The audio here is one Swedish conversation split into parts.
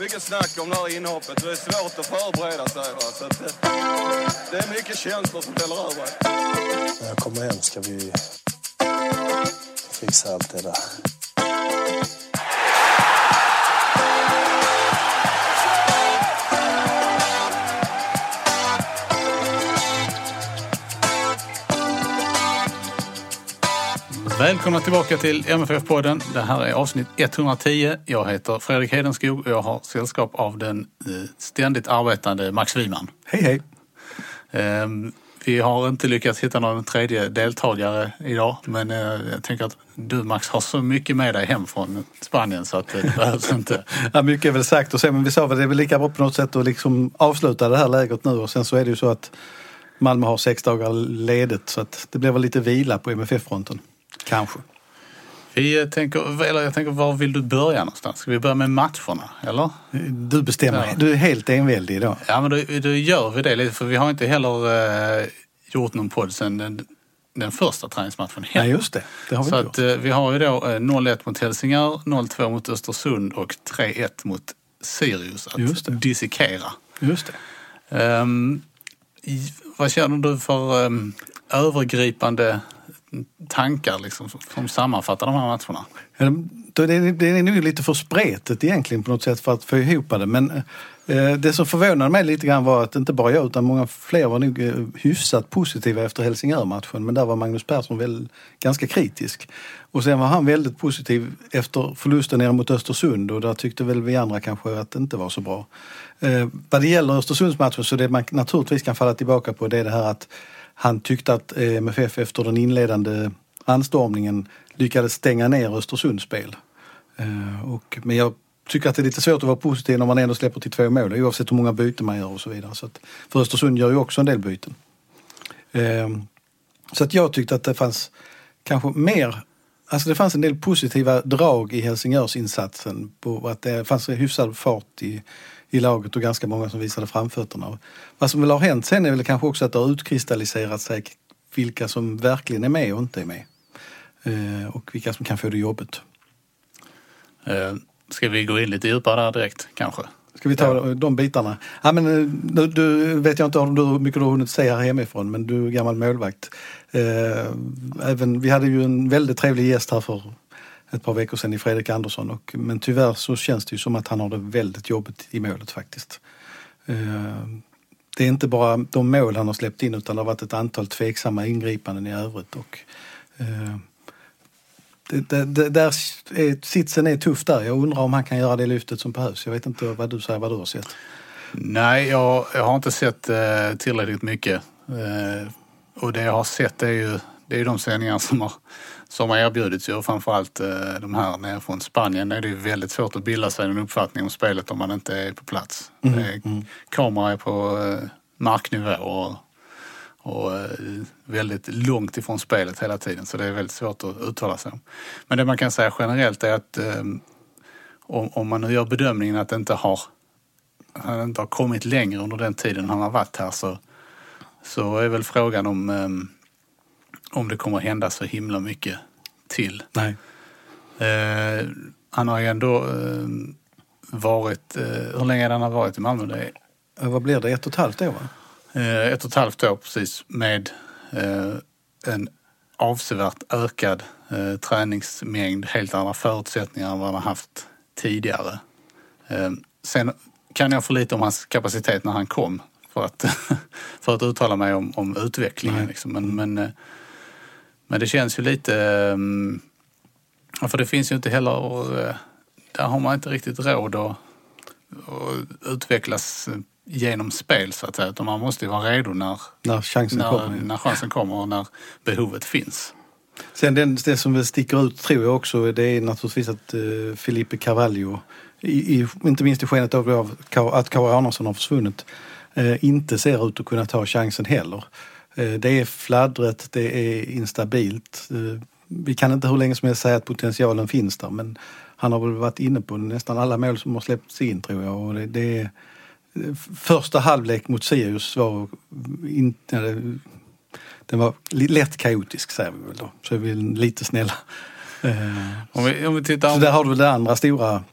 mycket snack om det här inhoppet. Det är svårt att förbereda sig. Va? Så att, det är mycket känslor som fäller över. När jag kommer hem ska vi fixa allt det där. Välkomna tillbaka till MFF-podden. Det här är avsnitt 110. Jag heter Fredrik Hedenskog och jag har sällskap av den eh, ständigt arbetande Max Wiman. Hej hej! Ehm, Vi har inte lyckats hitta någon tredje deltagare idag men eh, jag tänker att du Max har så mycket med dig hem från Spanien så att eh, det behövs inte. Ja, mycket är väl sagt och sen, men vi sa väl det är väl lika bra på något sätt att liksom avsluta det här lägret nu och sen så är det ju så att Malmö har sex dagar ledigt så att det blir väl lite vila på MFF-fronten. Kanske. Vi tänker, eller jag tänker, var vill du börja någonstans? Ska vi börja med matcherna eller? Du bestämmer. Ja. Du är helt enväldig idag. Ja men då, då gör vi det lite för vi har inte heller eh, gjort någon podd sedan den, den första träningsmatchen. Nej just det, det har vi Så att, eh, vi har ju då eh, 0-1 mot Helsingör, 0-2 mot Östersund och 3-1 mot Sirius att Just det. dissekera. Just det. I, vad känner du för ehm, övergripande tankar liksom, som sammanfattar de här matcherna? Det är, det är nog lite för spretigt egentligen på något sätt för att få ihop det. Men eh, det som förvånade mig lite grann var att inte bara jag utan många fler var nog eh, hyfsat positiva efter Helsingör-matchen. Men där var Magnus Persson väl ganska kritisk. Och sen var han väldigt positiv efter förlusten nere mot Östersund och där tyckte väl vi andra kanske att det inte var så bra. Eh, vad det gäller Östersundsmatchen så det man naturligtvis kan falla tillbaka på det är det här att han tyckte att eh, MFF efter den inledande anstormningen lyckades stänga ner Östersunds spel. Eh, och, men jag tycker att det är lite svårt att vara positiv när man ändå släpper till två mål oavsett hur många byten man gör och så vidare. Så att, för Östersund gör ju också en del byten. Eh, så att jag tyckte att det fanns kanske mer Alltså det fanns en del positiva drag i Helsingörsinsatsen. På att det fanns hyfsad fart i, i laget och ganska många som visade framfötterna. Vad som väl har hänt sen är väl kanske också att det har utkristalliserat sig vilka som verkligen är med och inte är med. Eh, och vilka som kan få det jobbet. Eh, ska vi gå in lite djupare där direkt kanske? Ska vi ta de bitarna? Ja, men, eh, du, du vet jag inte om du, hur mycket du har hunnit se här hemifrån men du är gammal målvakt. Även, vi hade ju en väldigt trevlig gäst här för ett par veckor sedan i Fredrik Andersson. Och, men tyvärr så känns det ju som att han har det väldigt jobbigt i målet faktiskt. Eh, det är inte bara de mål han har släppt in utan det har varit ett antal tveksamma ingripanden i övrigt. Och, eh, det, det, det, där är, sitsen är tuff där. Jag undrar om han kan göra det lyftet som behövs. Jag vet inte vad du säger, vad du har sett. Nej, jag, jag har inte sett eh, tillräckligt mycket. Eh, och det jag har sett är ju det är de sändningar som har, som har erbjudits. Och framförallt eh, de här nere från Spanien. Är det ju väldigt svårt att bilda sig en uppfattning om spelet om man inte är på plats. Mm, är, Kamera är på eh, marknivå och, och eh, väldigt långt ifrån spelet hela tiden. Så det är väldigt svårt att uttala sig om. Men det man kan säga generellt är att om, om man nu gör bedömningen att det inte har han inte har kommit längre under den tiden han har varit här så, så är väl frågan om, om det kommer hända så himla mycket till. Nej. Eh, han har ju ändå eh, varit, eh, hur länge har han varit i Malmö? Det är Vad blir det? Ett och ett halvt år? Va? eh, ett och ett halvt år precis med eh, en avsevärt ökad eh, träningsmängd, helt andra förutsättningar än vad han har haft tidigare. Sen kan jag för lite om hans kapacitet när han kom för att, för att uttala mig om, om utvecklingen. Liksom. Men, men, men det känns ju lite... eh, ja, För det finns ju inte heller... eh, Där har man inte riktigt råd att, att utvecklas eh, genom spel så att säga. Utan man måste ju vara redo när, När chansen när, kommer. när chansen kommer och när behovet finns. Sen den, det som väl sticker ut tror jag också det är naturligtvis att uh, Felipe Carvalho, i, i, inte minst i skenet av att Kåre Arnarsson har försvunnit, eh, inte ser ut att kunna ta chansen heller. Eh, det är fladdret, det är instabilt. Eh, vi kan inte hur länge som helst säga att potentialen finns där men han har väl varit inne på nästan alla mål som har släppts in tror jag. Och det, det är, första halvlek mot Sirius var inte... Den var lätt kaotisk säger vi väl då, så är vi lite snälla. Eh, Om vi, om vi tittar... Så där har du väl det andra stora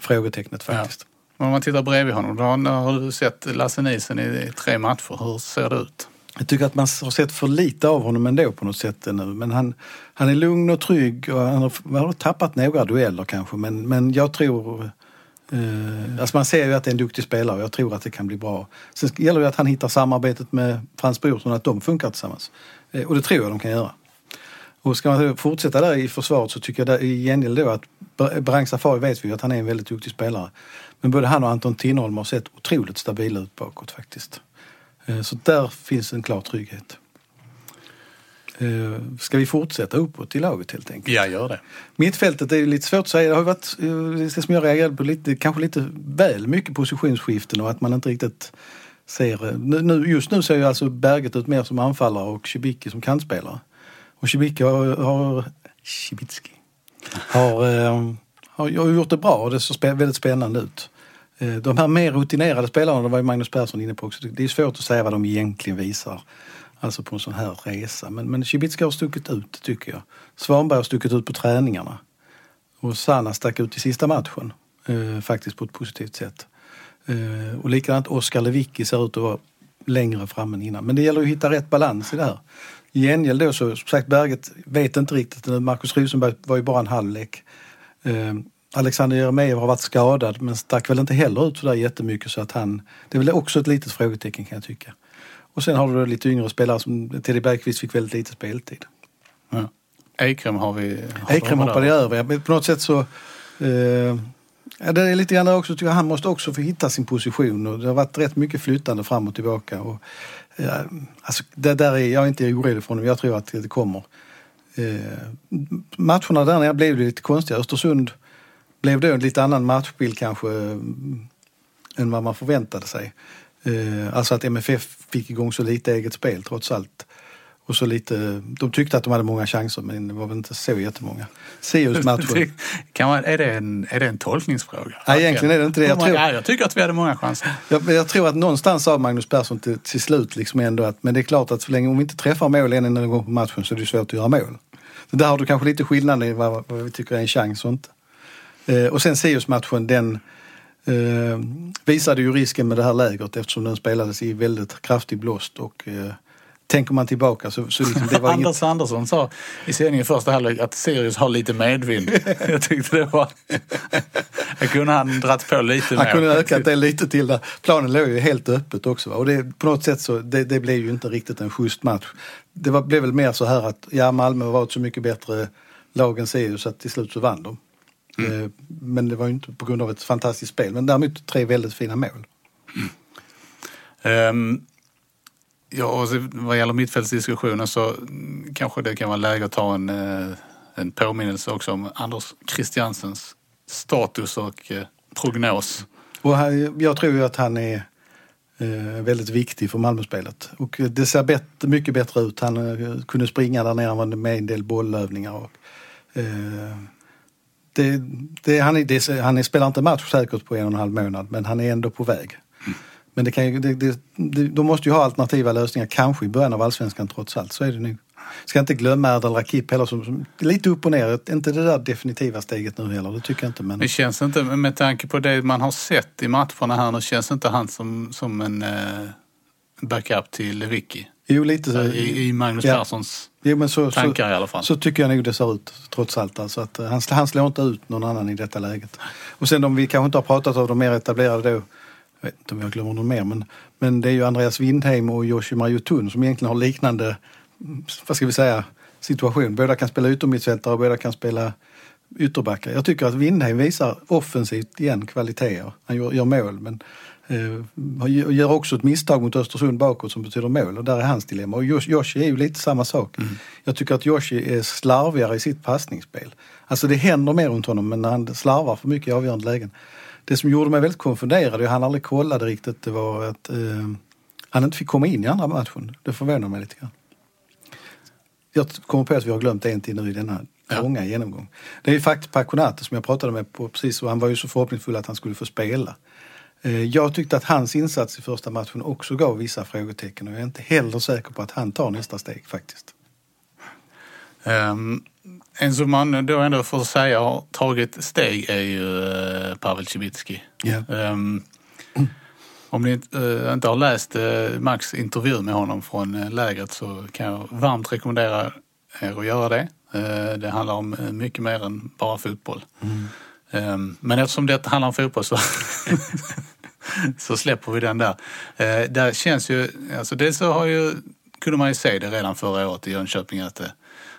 frågetecknet faktiskt. Om man tittar bredvid honom, då har, har du sett Lasse Nielsen i, i tre matcher. Hur ser det ut? Jag tycker att man har sett för lite av honom ändå på något sätt nu. Men han, han är lugn och trygg och han har, han har tappat några dueller kanske. Men, men jag tror... Eh, alltså man ser ju att det är en duktig spelare och jag tror att det kan bli bra. Sen gäller det att han hittar samarbetet med Frans Brorsson, att de funkar tillsammans. Eh, och det tror jag de kan göra. Och ska man fortsätta där i försvaret så tycker jag där, i gengäld då att Brang Safari vet vi ju att han är en väldigt duktig spelare. Men både han och Anton Tinnerholm har sett otroligt stabila ut bakåt faktiskt. Eh, Så där finns en klar trygghet. Eh, Ska vi fortsätta uppåt i laget helt enkelt? Ja, gör det. Mittfältet är lite svårt att säga. Det har varit, eh, det som jag reagerade på, lite, kanske lite väl mycket positionsskiften och att man inte riktigt ser... Nu, just nu ser ju alltså Berget ut mer som anfallare och Cibicki som kantspelare. Och Cibicki har... har Cibicki har, har har gjort det bra och det ser väldigt spännande ut. Eh, de här mer rutinerade spelarna, det var ju Magnus Persson inne på också, det är svårt att säga vad de egentligen visar. Alltså på en sån här resa. Men, men Cibicki har stuckit ut tycker jag. Svanberg har stuckit ut på träningarna. Och Sanna stack ut i sista matchen. Eh, faktiskt på ett positivt sätt. Eh, och likadant Oskar Lewicki ser ut att vara längre fram än innan. Men det gäller att hitta rätt balans i det här. I gengäld då så, som sagt, Berget vet inte riktigt. Markus Rosenberg var ju bara en halvlek. Eh, Alexander Jeremejeff har varit skadad men stack väl inte heller ut sådär jättemycket så att han... Det är väl också ett litet frågetecken kan jag tycka. Och sen har du lite yngre spelare som Teddy Bergqvist fick väldigt lite speltid. Ja. Ekström har vi... vi hoppade där. över. På något sätt så... Eh, ja, det är lite grann också, tycker jag, han måste också få hitta sin position. Och det har varit rätt mycket flyttande fram och tillbaka. Och, ja, alltså, det där är, jag är inte orolig för honom, jag tror att det kommer. Eh, matcherna där nere blev lite konstiga. Östersund blev då en lite annan matchbild kanske mm, än vad man förväntade sig. Eh, alltså att MFF fick igång så lite eget spel trots allt. Och så lite, de tyckte att de hade många chanser men det var väl inte så jättemånga. Sirius-matchen. Kan man, är, det en, är det en tolkningsfråga? Nej, egentligen är det inte det. Jag många- tror- ja, jag tycker att vi hade många chanser. Jag, jag tror att någonstans sa Magnus Persson till, till slut liksom ändå att men det är klart att så länge om vi inte träffar mål en enda gång på matchen så är det svårt att göra mål. Så där har du kanske lite skillnad i vad, vad vi tycker är en chans och inte. Eh, och sen Sirius-matchen den eh, visade ju risken med det här lägret eftersom den spelades i väldigt kraftig blåst och eh, tänker man tillbaka så, så liksom, det var inget... Anders Andersson sa i sändningen i första halvlek att Sirius har lite medvind. jag tyckte det var... jag kunde han dratt på lite Han mer. kunde ökat det lite till där. Planen låg ju helt öppet också. Va? Och det, på något sätt så, det, det blev ju inte riktigt en schysst match. Det var, blev väl mer så här att ja, Malmö var ett så mycket bättre lag än Sirius att till slut så vann de. Eh, Men det var ju inte på grund av ett fantastiskt spel. Men däremot tre väldigt fina mål. Ehm, ja, och vad gäller mittfältsdiskussionen så mm, kanske det kan vara läge att ta en, eh, en påminnelse också om Anders Christiansens status och eh, prognos. Och han, jag tror ju att han är väldigt viktig för Malmöspelet. Och det ser bättre, mycket bättre ut. Han kunde springa där nere, med en del bollövningar. Och, eh, det, det, han, är, det, han spelar inte match säkert på en och en halv månad men han är ändå på väg. Men det kan det, det, det, de måste ju ha alternativa lösningar, kanske i början av allsvenskan trots allt. Så är det nu. Ska inte glömma Erdal Rakip heller, som, som, lite upp och ner. Inte det där definitiva steget nu heller, det tycker jag inte. Men... Det känns inte, med tanke på det man har sett i matcherna här nu, känns inte han som, som en eh, backup till Ricky? Jo, lite så. I, I Magnus Ja. Perssons Jo, men så, så, tankar i alla fall. så tycker jag nog det ser ut trots allt. Alltså att, eh, han, han slår inte ut någon annan i detta läget. Och sen om vi kanske inte har pratat om de mer etablerade då. Jag vet inte om jag glömmer någon mer. Men, men det är ju Andreas Windheim och Joshua Jotun som egentligen har liknande, vad ska vi säga, situation. Båda kan spela utommittfältare och båda kan spela ytterbackar. Jag tycker att Windheim visar offensivt igen kvaliteter. Han gör, gör mål men eh, gör också ett misstag mot Östersund bakåt som betyder mål och där är hans dilemma. Och Joshi är ju lite samma sak. Mm. Jag tycker att Joshi är slarvigare i sitt passningsspel. Alltså det händer mer runt honom men han slarvar för mycket i avgörande lägen. Det som gjorde mig väldigt konfunderad, och han aldrig kollade riktigt, det var att eh, han inte fick komma in i andra matchen. Det förvånar mig lite grann. Jag kommer på att vi har glömt en till nu i denna ja. långa genomgång. Det är ju faktiskt Paconate som jag pratade med på precis och han var ju så förhoppningsfull att han skulle få spela. Eh, jag tyckte att hans insats i första matchen också gav vissa frågetecken och jag är inte heller säker på att han tar nästa steg faktiskt. Um, en som man då ändå får säga har tagit steg är ju uh, Pavel Cibicki. Yeah. Um, om ni uh, inte har läst uh, Max intervju med honom från uh, lägret så kan jag varmt rekommendera er att göra det. Det handlar om mycket mer än bara fotboll. Mm. Um, men eftersom det handlar om fotboll så, så släpper vi den där. Där känns ju, alltså dels så har ju, kunde man ju se det redan förra året i Jönköping att det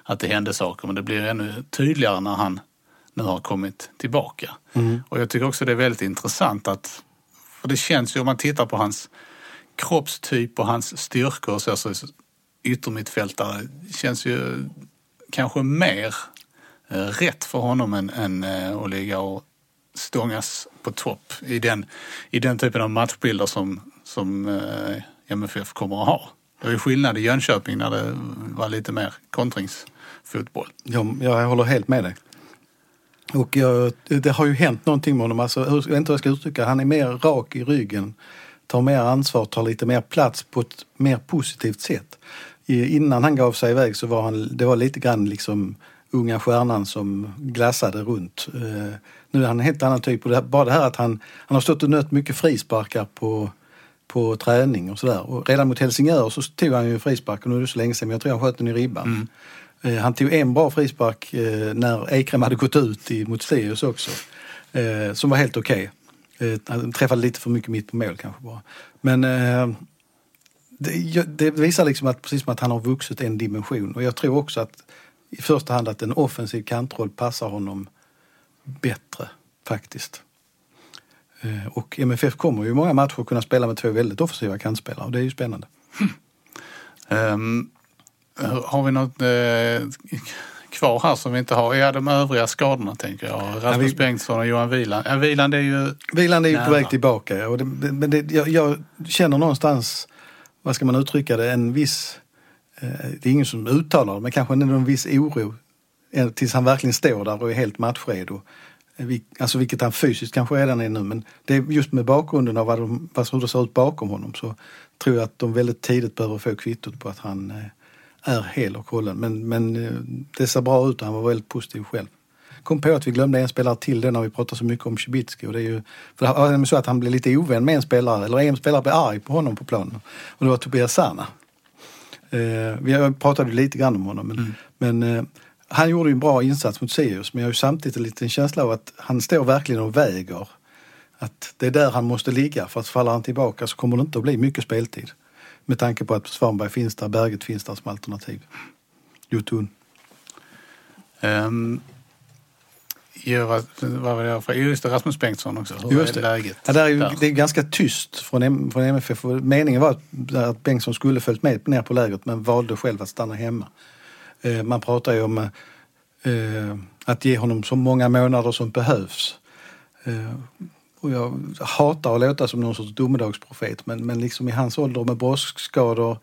att det hände saker. Men det blir ännu tydligare när han nu har kommit tillbaka. Mm. Och jag tycker också det är väldigt intressant att, för det känns ju om man tittar på hans kroppstyp och hans styrkor och så, så yttermittfältare känns ju kanske mer eh, rätt för honom än, än eh, ligga och stångas på topp i den, i den typen av matchbilder som, som eh, MFF kommer att ha. Det var ju skillnad i Jönköping när det var lite mer kontringsfotboll. Ja, jag håller helt med dig. Och jag, det har ju hänt någonting med honom. Alltså, jag vet inte hur jag ska uttrycka Han är mer rak i ryggen, tar mer ansvar, tar lite mer plats på ett mer positivt sätt. Innan han gav sig iväg så var han, det var lite grann liksom unga stjärnan som glassade runt. Eh, nu är han en helt annan typ. Och det, bara det här att han, han har stått och nött mycket frisparkar på, på träning och sådär. Och redan mot Helsingör så tog han ju frispark och nu är det så länge sedan men jag tror han sköt den i ribban. Mm. Eh, han tog en bra frispark eh, när Ekrem hade gått ut mot Sirius också. Eh, som var helt okej. Okay. Han träffade lite för mycket mitt på mål kanske bara. Men det, det, visar liksom att precis som att han har vuxit en dimension och jag tror också att i första hand att en offensiv kantroll passar honom bättre faktiskt. Och MFF kommer ju i många matcher kunna spela med två väldigt offensiva kantspelare och det är ju spännande. Um, har vi något eh, kvar här som vi inte har? Ja, de övriga skadorna tänker jag. Rasmus ja, vi... Bengtsson och Johan Wieland. Ja, Wieland är ju Wieland är ju på väg tillbaka. Och det, men det, jag, jag, känner någonstans, vad ska man uttrycka det, en viss, eh, det är ingen som uttalar det, men kanske en viss oro eh, tills han verkligen står där och är helt matchredo. Eh, alltså vilket han fysiskt kanske redan är nu men det är just med bakgrunden av vad de, vad, hur det ser ut bakom honom så tror jag att de väldigt tidigt behöver få kvittot på att han är hel och hållen. Men, men eh, det ser bra ut och han var väldigt positiv själv. Kom på att vi glömde en spelare till det när vi pratade så mycket om Cibicki. Och det är ju för det är så att han blev lite ovän med en spelare, eller en spelare blev arg på honom på planen. Och det var Tobias Sana. Eh, vi pratade lite grann om honom men, mm. men eh, han gjorde ju en bra insats mot Sirius men jag har ju samtidigt en liten känsla av att han står verkligen och väger. Att det är där han måste ligga för att faller han tillbaka så kommer det inte att bli mycket speltid. Med tanke på att Svanberg finns där, Berget finns där som alternativ. Jotun. Um, göra, vad var det för, just det, Rasmus Bengtsson också. Hur just det. är läget? Ja, det, är ju, det är ganska tyst från, från MFF. Meningen var att, att Bengtsson skulle följt med ner på lägret men valde själv att stanna hemma. Eh, man pratar ju om eh, att ge honom så många månader som behövs. Eh, och jag hatar att låta som någon sorts domedagsprofet men, men liksom i hans ålder med broskskador,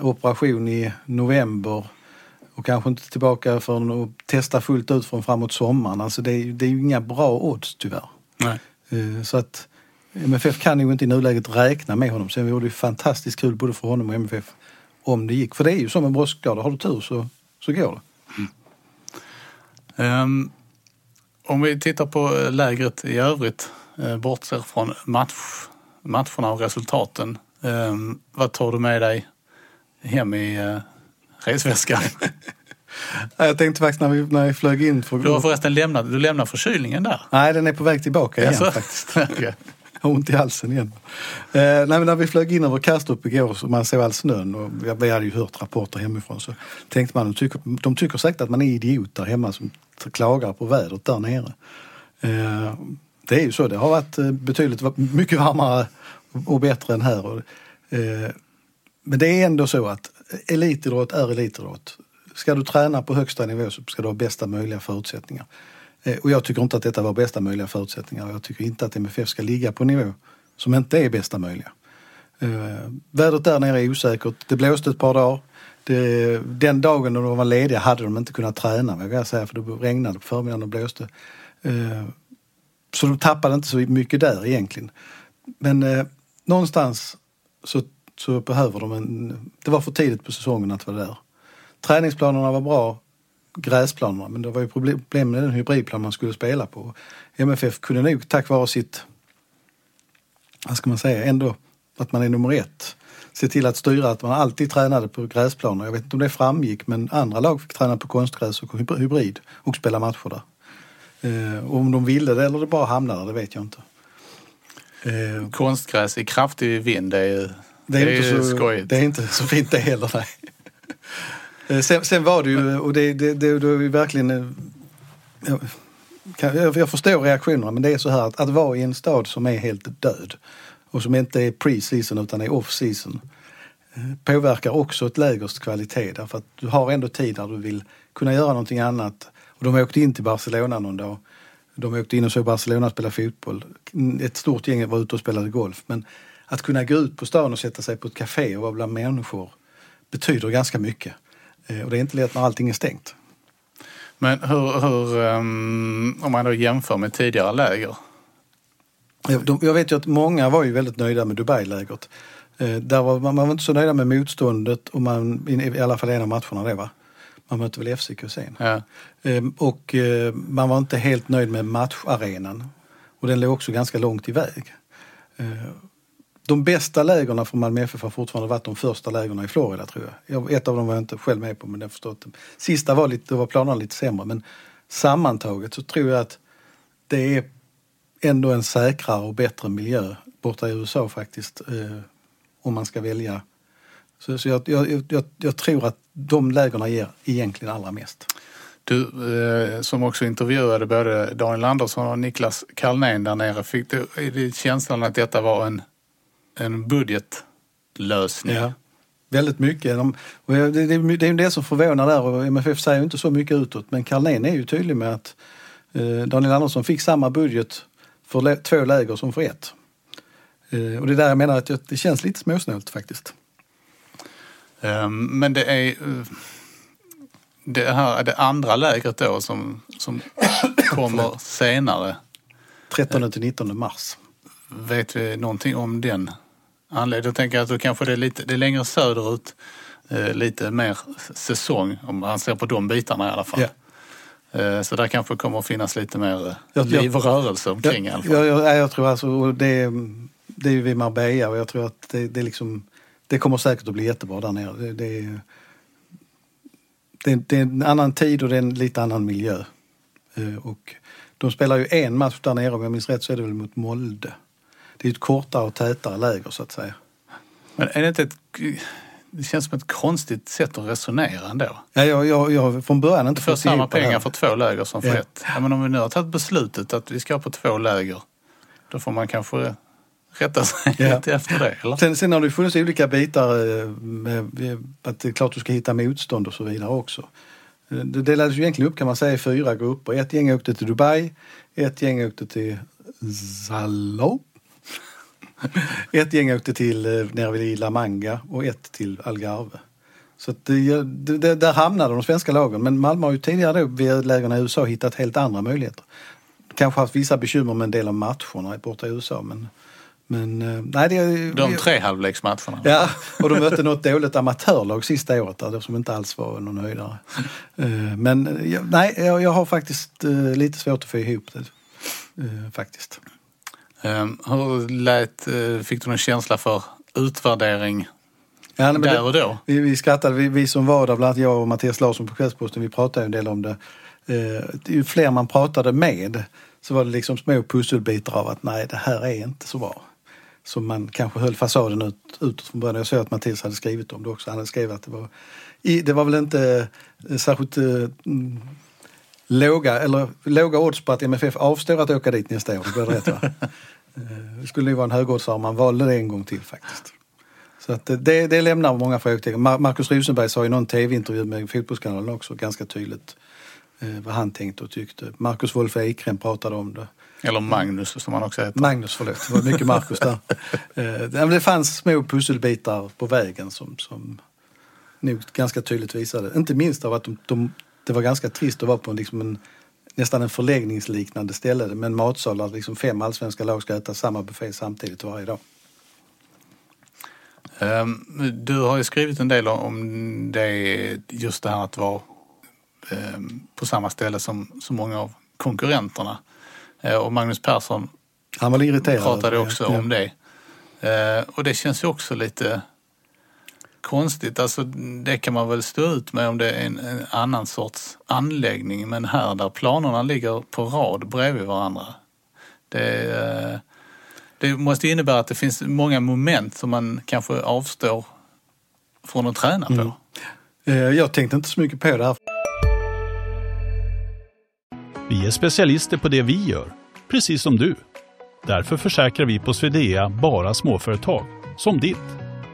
operation i november och kanske inte tillbaka för att testa fullt ut från framåt sommaren. Alltså det, är, det är ju inga bra odds tyvärr. Nej. Så att MFF kan ju inte i nuläget räkna med honom. Sen vore det fantastiskt kul både för honom och MFF om det gick. För det är ju som en broskskada, har du tur så, så går det. Mm. Um, om vi tittar på lägret i övrigt, eh, bortser från match, matcherna och resultaten. Eh, vad tar du med dig hem i eh, resväskan? Jag tänkte faktiskt när vi, när vi flög in. För... Du har förresten lämnat, du lämnar förkylningen där? Nej, den är på väg tillbaka igen alltså? faktiskt. har ont i halsen igen. Eh, nej, men när vi flög in över Kastrup igår och man såg all snön och vi, vi hade ju hört rapporter hemifrån så tänkte man, de tycker, de tycker säkert att man är idiot där hemma som klagar på vädret där nere. Eh, det är ju så, det har varit eh, betydligt mycket varmare och bättre än här. Och, eh, men det är ändå så att elitidrott är elitidrott. Ska du träna på högsta nivå så ska du ha bästa möjliga förutsättningar. Eh, och jag tycker inte att detta var bästa möjliga förutsättningar. Jag tycker inte att MFF ska ligga på nivå som inte är bästa möjliga. Eh, vädret där nere är osäkert. Det blåste ett par dagar. Det, den dagen när de var lediga hade de inte kunnat träna vågar jag säga för det regnade på förmiddagen och blåste. Eh, så de tappade inte så mycket där egentligen. Men eh, någonstans så, så behöver de en... Det var för tidigt på säsongen att vara där. Träningsplanerna var bra, gräsplanerna, men det var ju problem med den hybridplan man skulle spela på. MFF kunde nog tack vare sitt, vad ska man säga, ändå att man är nummer ett se till att styra att man alltid tränade på gräsplaner. Jag vet inte om det framgick men andra lag fick träna på konstgräs och hybrid och spela matcher där. Eh, och om de ville det eller det bara hamnade där, det vet jag inte. Eh, konstgräs i kraftig vind, det är ju, det är, det är inte så, skojigt. Det är inte så fint det heller, nej. Eh, sen, sen, var det ju, och det, det, det, det är verkligen... Eh, jag, jag förstår reaktionerna, men det är så här att, att vara i en stad som är helt död och som inte är pre-season utan är off-season eh, påverkar också ett lägers kvalitet därför att du har ändå tid där du vill kunna göra någonting annat. Och de åkte in till Barcelona någon dag. De åkte in och såg Barcelona spela fotboll. Ett stort gäng var ute och spelade golf. Men att kunna gå ut på stan och sätta sig på ett café och vara bland människor betyder ganska mycket. Eh, och det är inte lätt när allting är stängt. Men hur, hur um, om man då jämför med tidigare läger? Jag vet ju att många var ju väldigt nöjda med Dubai-lägret. Eh, där var, man var inte så nöjda med motståndet och man, i alla fall en av matcherna det va. Man mötte väl FCK sen. Ja. Ehm, och eh, man var inte helt nöjd med matcharenan. Och den låg också ganska långt iväg. De bästa lägren från Malmö FF har fortfarande varit de första lägren i Florida tror jag. Ett av dem var jag inte själv med på men jag förstått. Sista var, lite, var planerna lite sämre men sammantaget så tror jag att det är ändå en säkrare och bättre miljö borta i USA faktiskt. Eh, om man ska välja. Så, så jag, jag, jag, jag, tror att de lägerna ger egentligen allra mest. Du eh, som också intervjuade både Daniel Andersson och Niklas Kalnén där nere. Fick du känslan att detta var en, en budgetlösning? Ja, väldigt mycket. De, det, det, det är det som förvånar där och MFF säger inte så mycket utåt men Kalnén är ju tydlig med att eh, Daniel Andersson fick samma budget för två läger som för ett. Eh, och det är där jag menar att det känns lite småsnålt faktiskt. Um, men det är eh, det här det andra lägret då som, som kommer senare. 13 till 19 mars. Vet vi någonting om den anledningen? Jag tänker att då kanske det är lite det är längre söderut, eh, lite mer säsong om man ser på de bitarna i alla fall. Ja. Eh, så där kanske kommer att finnas lite mer eh, jag, liv och rörelse omkring jag, i alla fall. Jag, jag, jag tror alltså, det, det är ju vid Marbella och jag tror att det, det, liksom, det kommer säkert att bli jättebra där nere. Det, det, det, det är en annan tid och det är en lite annan miljö. Eh, och de spelar ju en match där nere, om jag minns rätt så är det väl mot Molde. Det är ett kortare och tätare läger så att säga. Men är det inte ett det känns som ett konstigt sätt att resonera ändå. Ja, jag, jag, jag från början inte fått samma pengar för två läger som för ja. ett. Ja, men om vi nu har tagit beslutet att vi ska på två läger, då får man kanske rätta sig ja. lite efter det. Eller? Sen, sen har det funnits olika bitar, eh, med, att det är klart du ska hitta motstånd och så vidare också. Det delades ju egentligen upp kan man säga i fyra grupper. Ett gäng åkte till Dubai, ett gäng åkte till Zalop ett gäng åkte till eh, nere vid La Manga och ett till Algarve. Så det, det, där hamnade de svenska lagen. Men Malmö har ju tidigare då vid lägren i USA hittat helt andra möjligheter. Kanske haft vissa bekymmer med en del av matcherna borta i USA men men, eh, nej, det, de tre halvleksmatcherna? Ja, och de mötte något dåligt amatörlag sista året där, som inte alls var någon höjdare. Eh, men nej, jag, har faktiskt lite svårt att få ihop det. Faktiskt. Ehm, hur lät, eh, fick du någon känsla för utvärdering ja, där och då? Vi, vi skrattade, vi, vi, som var där, bland annat jag och Mattias Larsson på Kvällsposten, vi pratade en del om det. Eh, ju fler man pratade med så var det liksom små pusselbitar av att nej, det här är inte så bra. Som man kanske höll fasaden ut, utåt från början. Jag såg att Mattias hade skrivit om det också. Han hade skrivit att det var, det var väl inte eh, särskilt mm, låga, eller, låga odds på att MFF avstår att åka dit nästa år. Det blir rätt va? Eh, det skulle ju vara en högoddsare om man valde det en gång till faktiskt. Så att det, det lämnar många frågetecken. Markus Rosenberg sa i någon tv-intervju med Fotbollskanalen också ganska tydligt eh, vad han tänkte och tyckte. Marcus Wolf Ekrem pratade om det. Eller Magnus som han också heter. Magnus, förlåt. Det var mycket Marcus där. eh, det fanns små pusselbitar på vägen som, som nog ganska tydligt visade. Inte minst av att de, de, det var ganska trist att vara på liksom en nästan en förläggningsliknande ställe med en matsal där liksom fem allsvenska lag ska äta samma buffé samtidigt varje dag. Ehm, du har ju skrivit en del om det, just det här att vara ehm, på samma ställe som så många av konkurrenterna. Eh, och Magnus Persson Han var irriterad. pratade också ja. om det. Och det känns ju också lite konstigt. Alltså, det kan man väl stå ut med om det är en, en, annan sorts anläggning. Men här där planerna ligger på rad bredvid varandra. Det, eh, det måste innebära att det finns många moment som man kanske avstår från att träna på. Mm. Eh, jag tänkte inte så mycket på det här. Vi är specialister på det vi gör, precis som du. Därför försäkrar vi på Swedea bara småföretag, som ditt.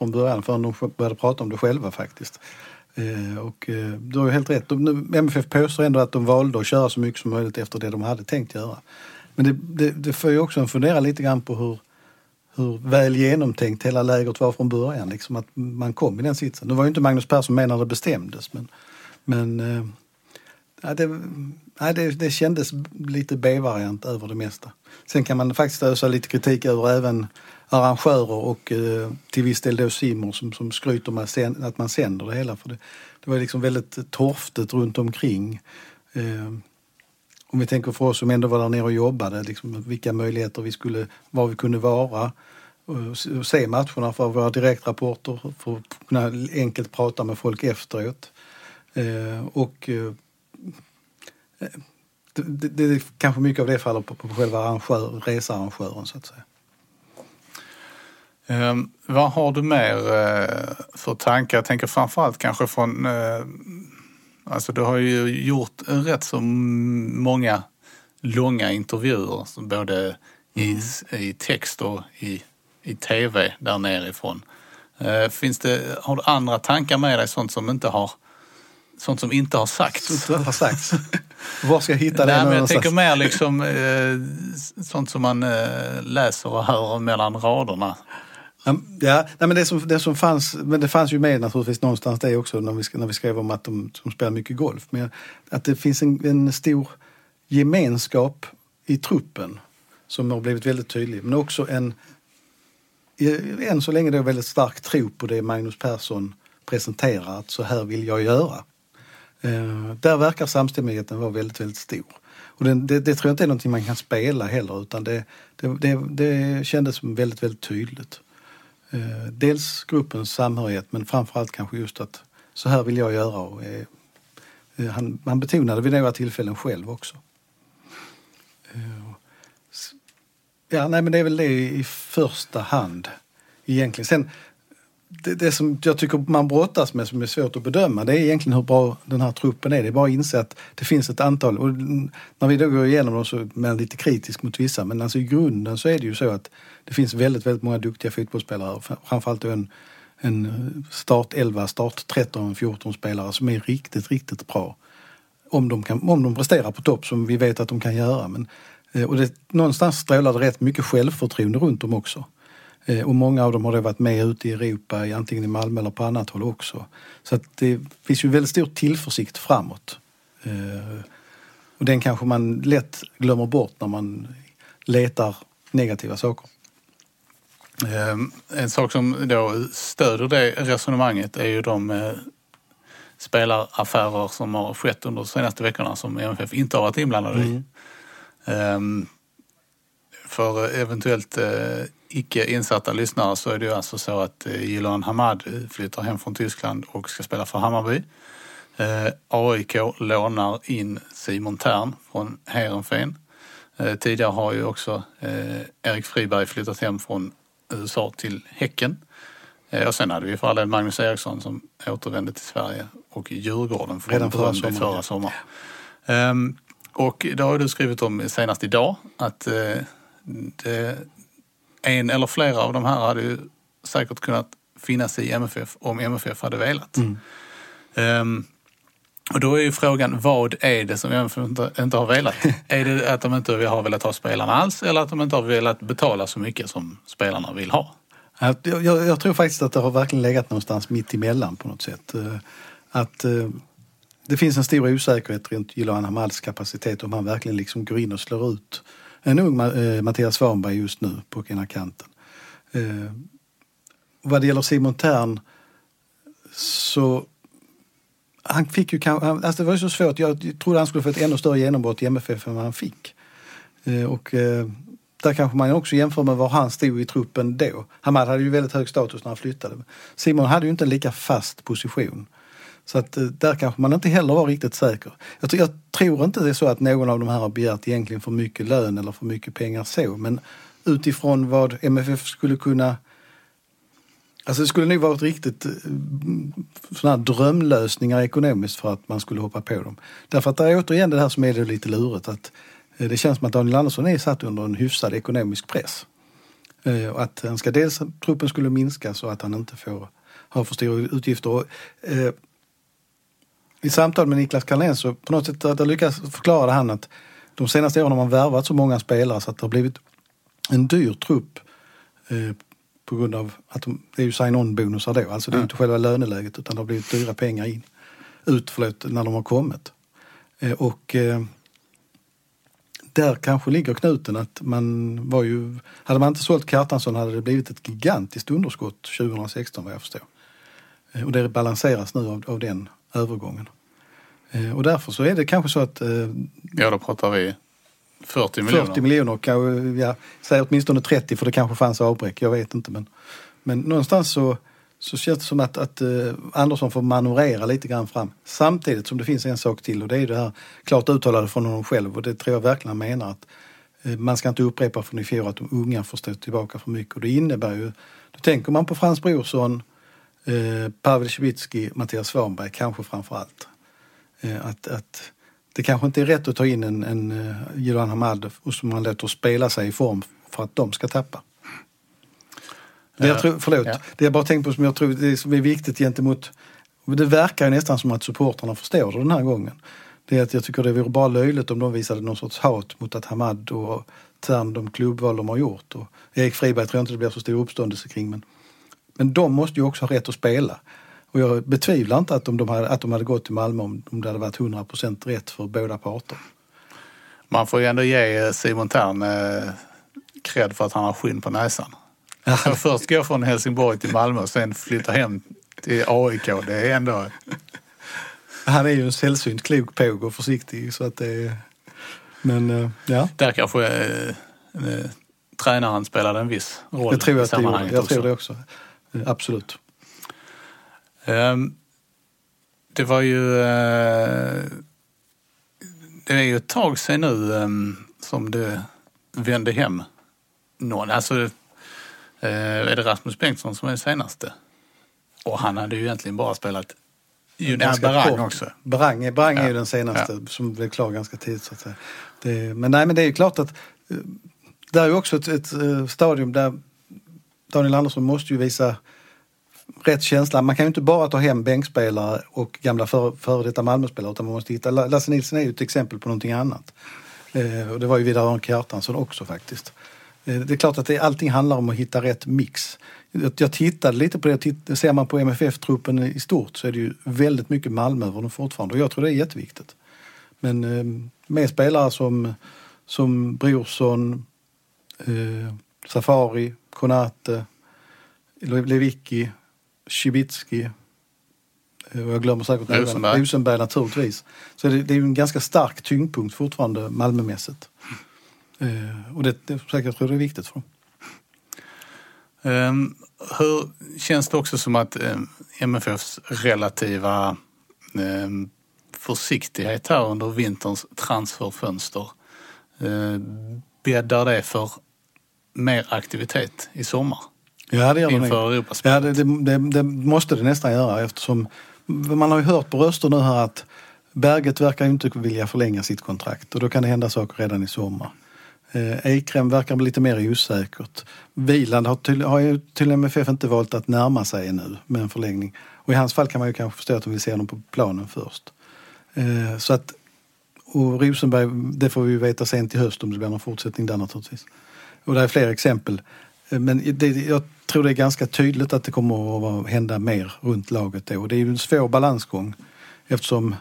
från början förrän de började prata om det själva faktiskt. Eh, och eh, du har ju helt rätt. MFF påstår ändå att de valde att köra så mycket som möjligt efter det de hade tänkt göra. Men det, det, det får ju också en fundera lite grann på hur, hur väl genomtänkt hela lägret var från början. Liksom att man kom i den sitsen. Nu var ju inte Magnus Persson med när det bestämdes men, men eh, det, ja, det, det kändes lite B-variant över det mesta. Sen kan man faktiskt ösa lite kritik över även arrangörer och eh, till viss del då Simon som, som skryter med att man sänder det hela. För det, det var liksom väldigt torftigt runt omkring. Eh, om vi tänker för oss som ändå var där nere och jobbade, liksom, vilka möjligheter vi skulle, var vi kunde vara och se matcherna för våra direktrapporter, för att kunna enkelt prata med folk efteråt. Eh, och eh, eh, det, det, det, kanske mycket av det faller på, på själva arrangör, researrangören så att säga. Eh, vad har du mer eh, för tankar? Jag tänker framförallt kanske från... Eh, alltså du har ju gjort rätt så många långa intervjuer, både i, mm. i text och i, i tv där nerifrån. Eh, finns det, har du andra tankar med dig, sånt som inte har Sånt som inte har sagts. Som har sagts. Var ska jag hitta det? Nej, men jag tänker mer liksom eh, sånt som man eh, läser och hör mellan raderna. Ja, nej, men det som, det som fanns, men det fanns ju med naturligtvis någonstans det också när vi, när vi skrev om att de, som spelar mycket golf. Men att det finns en, en stor gemenskap i truppen som har blivit väldigt tydlig. Men också en, än så länge då väldigt stark tro på det Magnus Persson presenterar, att så här vill jag göra. Eh, där verkar samstämmigheten vara väldigt, väldigt stor. Och det, det, det, tror jag inte är någonting man kan spela heller utan det, det, det kändes väldigt, väldigt tydligt. Eh, dels gruppens samhörighet men framförallt kanske just att så här vill jag göra. Och, eh, eh han, han betonade vid några tillfällen själv också. Eh, ja, nej men det är väl det i första hand egentligen. Sen det, det, som jag tycker man brottas med som är svårt att bedöma det är egentligen hur bra den här truppen är. Det är bara att inse att det finns ett antal, och när vi då går igenom dem så är man lite kritisk mot vissa, men alltså i grunden så är det ju så att det finns väldigt, väldigt många duktiga fotbollsspelare. Framförallt en, en start 11, start 13, 14 spelare som är riktigt, riktigt bra. Om de, kan, om de presterar på topp som vi vet att de kan göra. Men, eh, och det, någonstans strålar det rätt mycket självförtroende runt dem också. Eh, och många av dem har då varit med ute i Europa, antingen i Malmö eller på annat håll också. Så att det finns ju väldigt stor tillförsikt framåt. Eh, Och den kanske man lätt glömmer bort när man letar negativa saker. Ehm, En sak som då stöder det resonemanget är ju de eh, spelaraffärer som har skett under de senaste veckorna som MFF inte har varit inblandade i. Ehm, För eventuellt eh, icke insatta lyssnare så är det ju alltså så att eh, Jiloan Hamad flyttar hem från Tyskland och ska spela för Hammarby. Eh, AIK lånar in Simon Tern från Heerenveen. Eh, tidigare har ju också eh, Erik Friberg flyttat hem från USA till Häcken. Eh, och sen hade vi för all del Magnus Eriksson som återvände till Sverige och Djurgården från Redan förra sommaren, förra ja. sommaren. Ehm, och det har du skrivit om senast idag att eh, det, en eller flera av de här hade ju säkert kunnat finnas i MFF om MFF hade velat. Ehm, och då är ju frågan, vad är det som MFF inte, inte har velat? är det att de inte har velat ha spelarna alls eller att de inte har velat betala så mycket som spelarna vill ha? Jag, jag, jag tror faktiskt att det har verkligen legat någonstans mitt emellan på något sätt. Eh, Att eh, det finns en stor osäkerhet runt Jiloan Hamads kapacitet om han verkligen liksom går in och slår ut en ung eh, Mattias Svanberg just nu på ena kanten. Eh, vad det gäller Simon Tern så han fick ju kanske, han- alltså det var ju så svårt, jag trodde han skulle få ett ännu större genombrott i MFF än vad han fick. Eh, Och eh, där kanske man också jämför med var han stod i truppen då. Hamad hade ju väldigt hög status när han flyttade. Simon hade ju inte en lika fast position. Så att eh, där kanske man inte heller var riktigt säker. Jag, tror- jag tror inte det är så att någon av de här har begärt egentligen för mycket lön eller för mycket pengar så. Men utifrån vad MFF skulle kunna Alltså det skulle nog varit riktigt eh, sådana här drömlösningar ekonomiskt för att man skulle hoppa på dem. Därför att det är återigen det här som är det lite lurigt att eh, det känns som att Daniel Andersson är satt under en hyfsad ekonomisk press. Och att han ska dels truppen skulle minska så att han inte får ha för stora utgifter. Och, eh, i samtal med Niklas Carlén så på något sätt där, lyckas förklara han att de senaste åren har man värvat så många spelare så att det har blivit en dyr trupp eh, på grund av att de, det är ju sign-on-bonusar då. Alltså det är inte själva löneläget utan det har blivit dyra pengar in. Ut, förlåt, när de har kommit. Eh, och eh, där kanske ligger knuten att man var ju... Hade man inte sålt Kjartansson hade det blivit ett gigantiskt underskott 2016 vad jag förstår. Eh, och det balanseras nu av, av den övergången. Eh, och därför så är det kanske så att eh, Ja, då pratar vi 40 miljoner. 40 miljoner, kanske, ja, säg åtminstone 30 för det kanske fanns avbräck, jag vet inte. Men, men någonstans så, så känns det som att, att eh, Andersson får manövrera lite grann fram. Samtidigt som det finns en sak till och det är det här klart uttalade från honom själv och det tror jag verkligen han menar att eh, man ska inte upprepa från i fjol att de unga får stå tillbaka för mycket. Och det innebär ju, då tänker man på Frans Brorsson, eh, Pavel Cibicki, Mattias Svanberg kanske framför allt. Eh, att, att det kanske inte är rätt att ta in en, en uh, Hamad som man låter spela sig i form för att de ska tappa. Det jag Eh, tror, förlåt, ja. det jag bara tänkt på som jag tror det är, som är viktigt gentemot det verkar ju nästan som att supportrarna förstår det den här gången. Det är att jag tycker det vore bara löjligt om de visade någon sorts hat mot att Hamad och Tern, de klubbval de har gjort. Och Erik Friberg tror jag inte det blir så stor uppståndelse kring. Men, men de måste ju också ha rätt att spela. Och jag betvivlar inte att, om de hade, att de hade gått till Malmö om, om det hade varit 100% rätt för båda parter. Man får ju ändå ge Simon Tern eh, cred för att han har skinn på näsan. Att först gå från Helsingborg till Malmö och sen flytta hem till AIK. Det är ändå... Han är ju en sällsynt klok påg och försiktig så att det. Men eh, ja, Där kanske eh, eh, tränaren spelade en viss roll jag tror i att det gjorde. Jag tror det också. Absolut. Ehm, Det var ju... eh, Det är ju ett tag sedan nu ehm, som det vände hem någon. Alltså, eh, är det Rasmus Bengtsson som är den senaste? Och han hade ju egentligen bara spelat... Ju, ja, Ganska Barang kort. också. Barang, är- Barang är Ja. ju den senaste som blev klar ganska tidigt så att säga. Det, men nej men det är ju klart att eh, det är ju också ett, ett stadium där Daniel Andersson måste ju visa rätt känsla. Man kan ju inte bara ta hem bänkspelare och gamla före för detta Malmöspelare utan man måste hitta, Lasse Nilsson är ju ett exempel på någonting annat. Eh, och det var ju Vidar Örn Kjartansson också faktiskt. Eh, det är klart att det, allting handlar om att hitta rätt mix. Jag, jag tittade lite på det, titt, ser man på MFF-truppen i stort så är det ju väldigt mycket Malmö över dem fortfarande och jag tror det är jätteviktigt. Men eh, med spelare som, som Brorsson, eh, Safari, Konate, Lewicki, Cibicki eh, och jag glömmer säkert. Rosenberg. Rosenberg naturligtvis. Så det, det är ju en ganska stark tyngdpunkt fortfarande Malmömässigt. Eh, och det, det, jag tror det är viktigt för dem. Um, hur känns det också som att um, MFFs relativa um, försiktighet här under vinterns transferfönster uh, bäddar det för mer aktivitet i sommar? Ja, det gör. Inför Europaspelet? Ja, det, det, det, det måste det nästan göra eftersom man har ju hört på röster nu här att Berget verkar inte vilja förlänga sitt kontrakt och då kan det hända saker redan i sommar. Eh, Eikrem verkar bli lite mer osäkert. Wieland har, till, har ju till MFF inte valt att närma sig ännu med en förlängning. Och i hans fall kan man ju kanske förstå att de vill se honom på planen först. Eh, så att, och Rosenberg, det får vi ju veta sent i höst om det blir någon fortsättning där naturligtvis. Och det är fler exempel. Men det, jag tror det är ganska tydligt att det kommer att hända mer runt laget då. Och det är ju en svår balansgång eftersom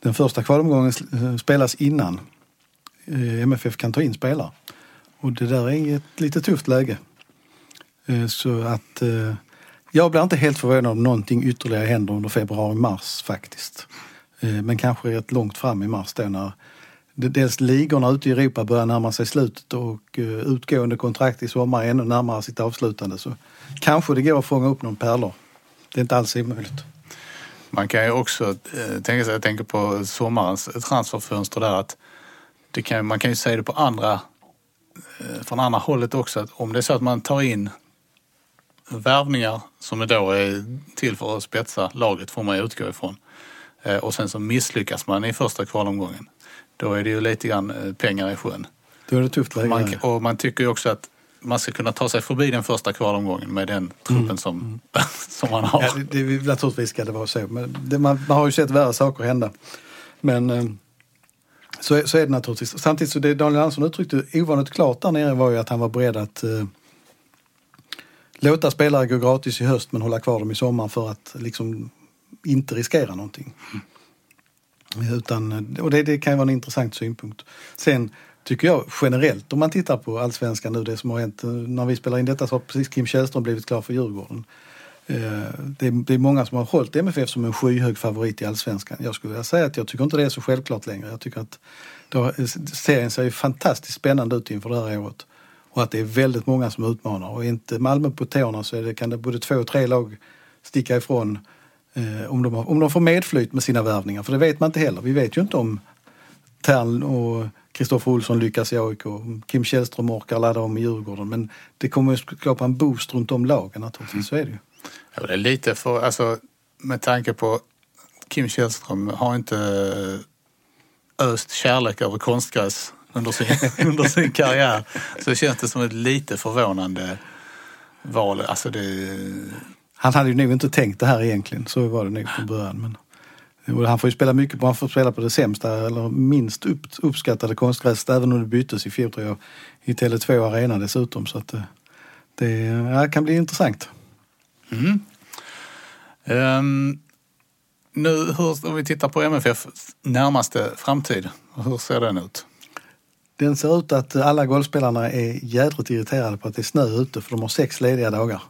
den första kvalomgången eh, spelas innan eh, MFF kan ta in spelare. Och det där är ett lite tufft läge. Eh, så att jag blir inte helt förvånad om någonting ytterligare händer under februari-mars faktiskt. Men kanske rätt långt fram i mars då när dels ligorna ute i Europa börjar närma sig slutet och eh, utgående kontrakt i sommar är ännu närmare sitt avslutande så kanske det går att fånga upp någon pärlor. Det är inte alls omöjligt. Man kan ju också eh, tänka sig, jag tänker på sommarens transferfönster där att det kan, man kan ju säga det på andra, eh, från andra hållet också att om det är så att man tar in värvningar som då är till för att spetsa laget får man ju utgå ifrån. Och sen så misslyckas man i första kvalomgången. Då är det ju lite grann eh, pengar i sjön. Då är det tufft läge. Man, och man tycker ju också att man ska kunna ta sig förbi den första kvalomgången med den truppen som, som man har. Ja, det, det, naturligtvis ska det vara så. Men det, man, man har ju sett värre saker hända. Men eh, så, är- så är det naturligtvis. Samtidigt så det Daniel Andersson uttryckte ovanligt klart där nere var ju att han var beredd att eh, låta spelare gå gratis i höst men hålla kvar dem i sommar för att liksom inte riskera någonting. Utan, och det, det kan ju vara en intressant synpunkt. Sen tycker jag generellt, om man tittar på allsvenskan nu, det som har hänt eh, när vi spelar in detta så har precis Kim Källström blivit klar för Djurgården. Eh, det är, det är många som har hållit MFF som en skyhög favorit i allsvenskan. Jag skulle vilja säga att jag tycker inte det är så självklart längre. Jag tycker att då, eh, serien ser ju fantastiskt spännande ut inför det här året. Och att det är väldigt många som utmanar. Och är inte Malmö på tårna så är det, kan det både två och tre lag sticka ifrån eh, om, de har, om de får medflyt med sina värvningar. För det vet man inte heller. Vi vet ju inte om Tern och Kristoffer Olsson lyckas i AIK. om Kim Källström orkar ladda om i Djurgården. Men det kommer ju skapa en boost runt om lagen naturligtvis. Så är det ju. Ja, det är lite för, alltså med tanke på Kim Källström har inte eh, öst kärlek över konstgräs under sin, under sin karriär. Så känns det som ett lite förvånande val. Alltså det, han hade ju nog inte tänkt det här egentligen. Så var det nog från början. Men, han får ju spela mycket på, han får spela på det sämsta eller minst upp, uppskattade konstgräset även om det byttes i fjol tror jag. I Tele2 Arena dessutom. Så att eh, det ja, kan bli intressant. Ehm, nu, hur, om vi tittar på MFF närmaste framtid, hur ser den ut? Den ser ut att alla golfspelarna är jädrigt irriterade på att det är snö ute för de har sex lediga dagar.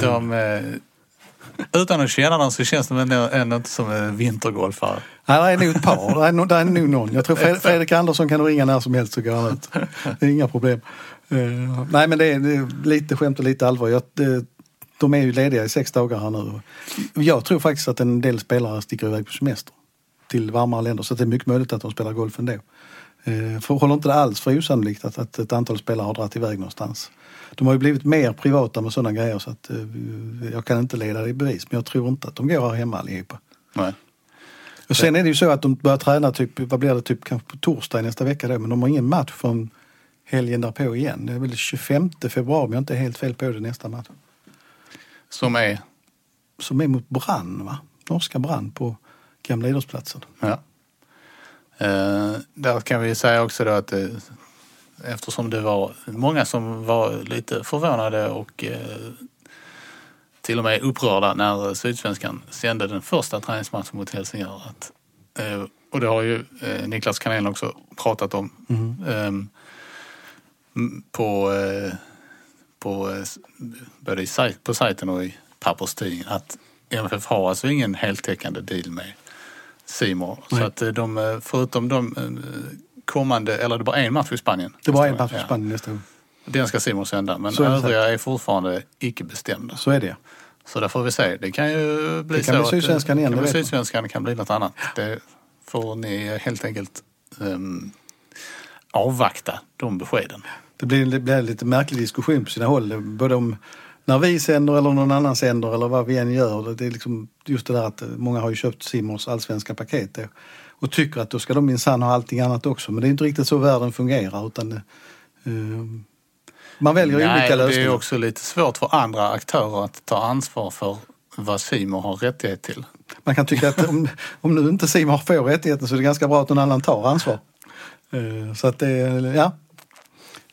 De, eh, utan att känna dem så känns de ändå, ändå inte som eh, vintergolfare. Ja, det är nog ett par. Det är, nog- det är nog någon. Jag tror Fred, Fredrik Andersson kan du ringa när som helst så går han ut. Det är inga problem. Eh, nej men det är, det är lite skämt och lite allvar. Jag, det, de är ju lediga i sex dagar här nu. Jag tror faktiskt att en del spelare sticker iväg på semester till varmare länder så det är mycket möjligt att de spelar golf ändå. Eh, för håller inte det alls för osannolikt att, att ett antal spelare har dragit iväg någonstans. De har ju blivit mer privata med sådana grejer så att eh, jag kan inte leda det i bevis men jag tror inte att de går här hemma allihopa. Nej. Och sen är det ju så att de börjar träna typ, vad blir det, typ kanske på torsdag nästa vecka då, men de har ingen match från helgen därpå igen. Det är väl 25 februari om jag inte är helt fel på det nästa match. Som är, Som är mot Brann va? Norska Brann på Gamla idrottsplatsen. ja. Eh, där kan vi säga också då att eh, eftersom det var många som var lite förvånade och eh, till och med upprörda när Sydsvenskan sände den första träningsmatchen mot Helsingör. Att, eh, och det har ju eh, Niklas Kanén också pratat om. Ehm, m- på, på, både i, på sajten och i papperstidningen att MFF har alltså ingen heltäckande deal med Simor. Så att de, förutom de kommande, eller det bara en match i Spanien. Det var en match för Spanien nästa gång. Den ska Simor sända, men Så är det övriga är fortfarande icke bestämda. Så är det. Så där får vi se. Det kan ju bli Det kan så bli att, Sydsvenskan igen, det det kan bli vet man. Sydsvenskan, det kan bli något annat. Det får ni helt enkelt ehm, avvakta de beskeden. Det blir, det blir en lite märklig diskussion på sina håll. Både om när vi sänder eller någon annan sänder eller vad vi än gör. Det är liksom just det där att många har ju köpt Simons allsvenska paket då, och tycker att då ska de minsann ha allting annat också. Men det är inte riktigt så världen fungerar utan eh, man väljer Nej, olika det lösningar. är också lite svårt för andra aktörer att ta ansvar för vad Simon har rättighet till. Man kan tycka att om, om nu inte Simon får rättigheten så är det ganska bra att någon annan tar ansvar. Eh, Så att det, ja.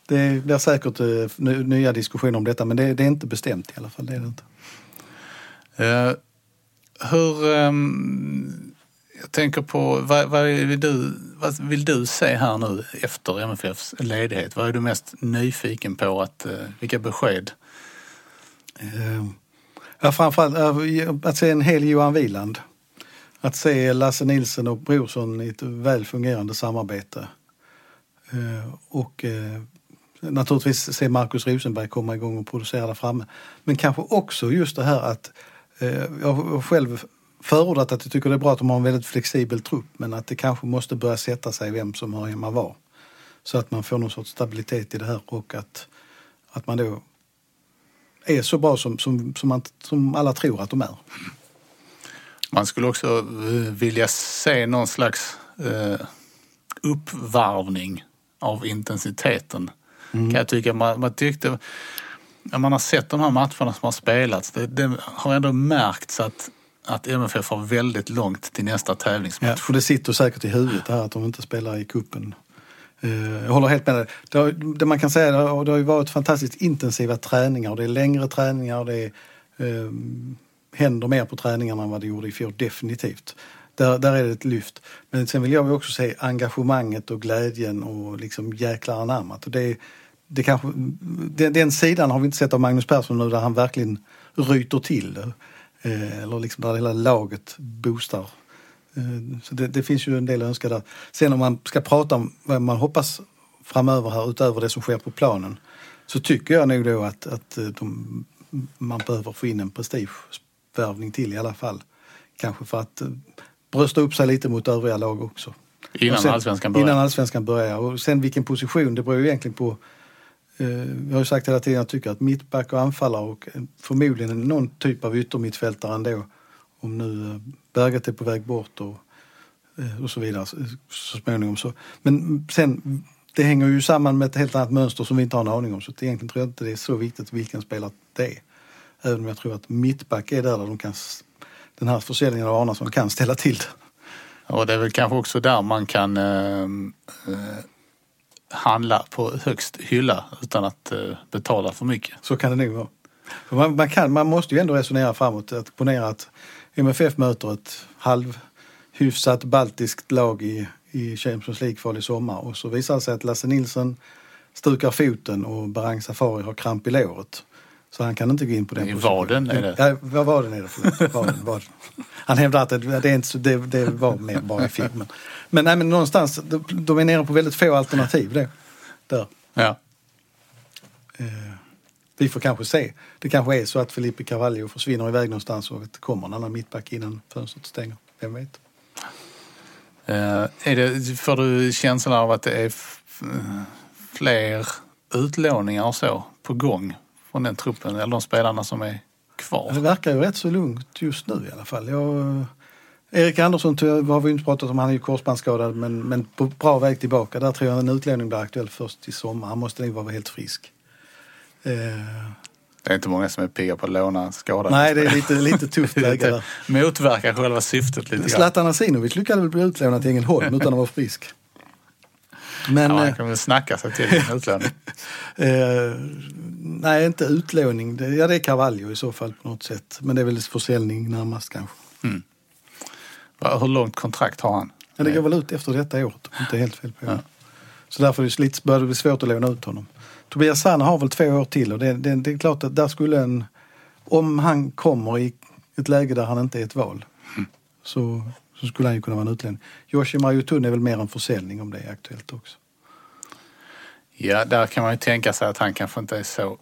Det blir säkert eh, ny- nya diskussioner om detta men det, det är inte bestämt i alla fall. Det är det inte. Eh, hur... ehm, jag tänker på, vad, vad, vill du, vad vill du se här nu efter MFFs ledighet? Vad är du mest nyfiken på? Att, eh, vilka besked? Eh, ja, framförallt eh, att se en hel Johan Wieland. Att se Lasse Nilsson och Brorsson i ett väl fungerande samarbete. Och naturligtvis se Markus Rosenberg komma igång och producera där framme. Men kanske också just det här att jag har själv förordat att jag tycker det är bra att de har en väldigt flexibel trupp men att det kanske måste börja sätta sig vem som hör hemma var. Så att man får någon sorts stabilitet i det här och att, att man då är så bra som, som, som, man, som alla tror att de är. Man skulle också vilja se någon slags eh, uppvarvning av intensiteten. Kan jag tycka. Man, man tyckte, när man har sett de här matcherna som har spelats, det, det har ändå märkts att, att MFF har väldigt långt till nästa Ja, tävlingsmatch. för det sitter säkert i huvudet det här att de inte spelar i kuppen. Eh, jag håller helt med dig. Det, har, det man kan säga det har, det har ju varit fantastiskt intensiva träningar och det är längre träningar och det är, eh, händer mer på träningarna än vad det gjorde i fjol, definitivt. Där, där är det ett lyft. Men sen vill jag ju också se engagemanget och glädjen och liksom jäklar anammat. Och det, det kanske, den, den sidan har vi inte sett av Magnus Persson nu där han verkligen ryter till eller liksom där hela laget boostar Eh, Så det, det finns ju en del att önska där. Sen om man ska prata om vad man hoppas framöver här utöver det som sker på planen så tycker jag nog då att, att eh, de, man behöver få in en prestigevärvning till i alla fall. Kanske för att eh, brösta upp sig lite mot övriga lag också. Innan Och sen- allsvenskan börjar. Innan allsvenskan börjar. Och sen vilken position, det beror ju egentligen på eh, Eh, jag har ju sagt hela tiden att jag tycker att mittback och anfallare och eh, förmodligen någon typ av yttermittfältare ändå. Om nu eh, Berget är på väg bort och, och så vidare så, småningom. Så. Men sen, det hänger ju samman med ett helt annat mönster som vi inte har en aning om. Så egentligen tror jag inte det är så viktigt vilken spelare det är. Även om jag tror att mittback är där, där de kan, den här försäljningen av Arnason kan ställa till det. Ja, det är väl kanske också där man kan eh, eh, handla på högst hylla utan att eh, betala för mycket. Så kan det nog vara. För man, man, kan, man måste ju ändå resonera framåt. Att ponera att MFF möter ett halvhyfsat baltiskt lag i, i Champions League-kval i sommar och så visar det sig att Lasse Nilsson stukar foten och Barang Safari har kramp i låret. Så han kan inte gå in på den I vaden är det. Ja, vad vaden är det? Förlåt. Vaden, vaden. Han hävdar att det, det, är inte det, det var mer bara i filmen. Men, nej, men någonstans, de, är nere på väldigt få alternativ det, där. Ja. Eh, vi får kanske se. Det kanske är så att Felipe Carvalho försvinner iväg någonstans och att det kommer en annan mittback innan fönstret stänger. Vem vet? Eh, är det, får du känslan av att det är f- fler utlåningar och så på gång från den truppen eller de spelarna som är Det kvar? verkar ju rätt så lugnt just nu i alla fall. Jag, Erik Andersson har vi inte pratat om, han är ju korsbandsskadad men, men på bra väg tillbaka. Där tror jag en utlåning blir aktuell först i sommar. Han måste nog vara helt frisk. Eh, Det är inte många som är pigga på att låna skadade. nej, det är lite, lite tufft läge där. Motverkar själva syftet lite grann. Zlatan Asinovic lyckades väl bli utlånad till Ängelholm utan att vara frisk. Men, Ja, eh, man kan väl snacka sig till en utlåning. Eh, nej, inte utlåning. Ja, det är Carvalho i så fall på något sätt. Men det är väl försäljning närmast kanske. Va- Hur långt kontrakt har han? Men det går väl ut efter detta året, inte helt fel på det. Så därför är det lite, börjar det bli svårt att låna ut honom. Tobias Sanna har väl två år till och det, det, det är klart att där skulle en... Om han kommer i ett läge där han inte är ett val så, så skulle han ju kunna vara en utlänning. Yoshi Mariotun är väl mer en försäljning om det är aktuellt också. Ja, där kan man ju tänka sig att han kanske inte är så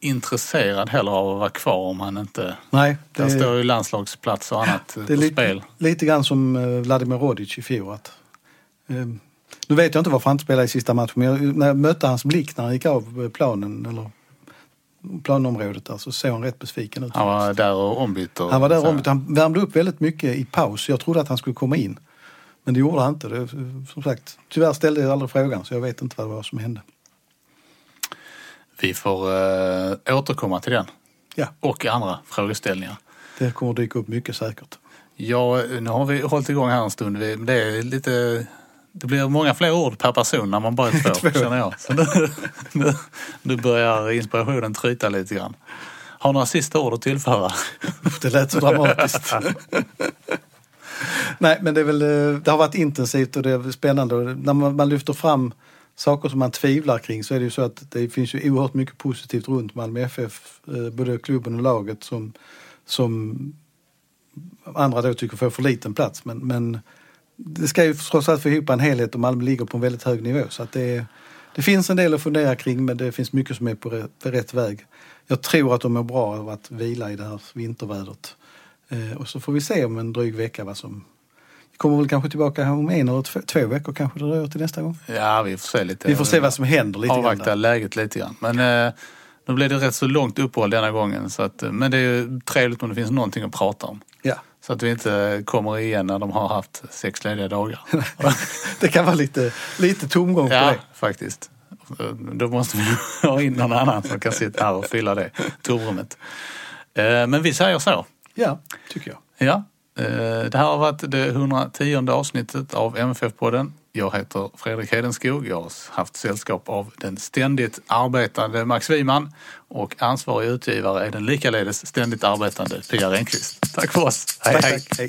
intresserad heller av att vara kvar om han inte... Nej, det, Där står ju landslagsplats och annat det är på lite, spel. lite grann som eh, Vladimir Rodic i fjol. Att, eh, nu vet jag inte varför han inte spelade i sista matchen men jag, när jag mötte hans blick när han gick av eh, planen eller planområdet där så såg han rätt besviken ut. Han var där och ombytt. Och Han var där så. ombytt. Han värmde upp väldigt mycket i paus. Jag trodde att han skulle komma in. Men det gjorde han inte. Det, som sagt, tyvärr ställde jag aldrig frågan så jag vet inte vad det var som hände. Vi får äh, återkomma till den. Ja. Och andra frågeställningar. Det kommer dyka upp mycket säkert. Ja, nu har vi hållit igång här en stund. Det är lite... Det blir många fler ord per person när man bara är två, Två. känner jag. Så nu, nu, nu börjar inspirationen tryta lite grann. Har några sista ord att tillföra? Det lät så dramatiskt. Nej, men det, är väl, eh, det har varit intensivt och det är spännande. Och När man, man lyfter fram saker som man tvivlar kring så är det ju så att det finns ju oerhört mycket positivt runt Malmö FF. eh, Både klubben och laget som, som andra då tycker får för liten plats. Men, men det ska ju trots allt få ihop en helhet och Malmö ligger på en väldigt hög nivå. Så att det, det finns en del att fundera kring men det finns mycket som är på rätt, på rätt väg. Jag tror att de mår bra av att vila i det här vintervädret. Eh, och så får vi se om en dryg vecka vad som... Vi kommer väl kanske tillbaka om en eller två, två veckor kanske det dröjer till nästa gång. Ja, vi får se lite. Vi får se vad som händer lite grann. Avvakta där. läget lite grann. Men eh, nu blev det rätt så långt uppehåll denna gången. Så att, eh, men det är ju trevligt om det finns någonting att prata om. Ja. Så att vi inte kommer igen när de har haft sex lediga dagar. Det kan vara lite, lite tomgång på ja, det. faktiskt. Då måste vi ha in någon annan som kan sitta här och fylla det tomrummet. Eh, Men vi säger så. Ja, tycker jag. Ja, eh, det här har varit det 110 avsnittet av MFF-podden. Jag heter Fredrik Hedenskog. Jag har haft sällskap av den ständigt arbetande Max Wiman och ansvarig utgivare är den likaledes ständigt arbetande Pia Renqvist. Tack för oss. Hej, hej. hej.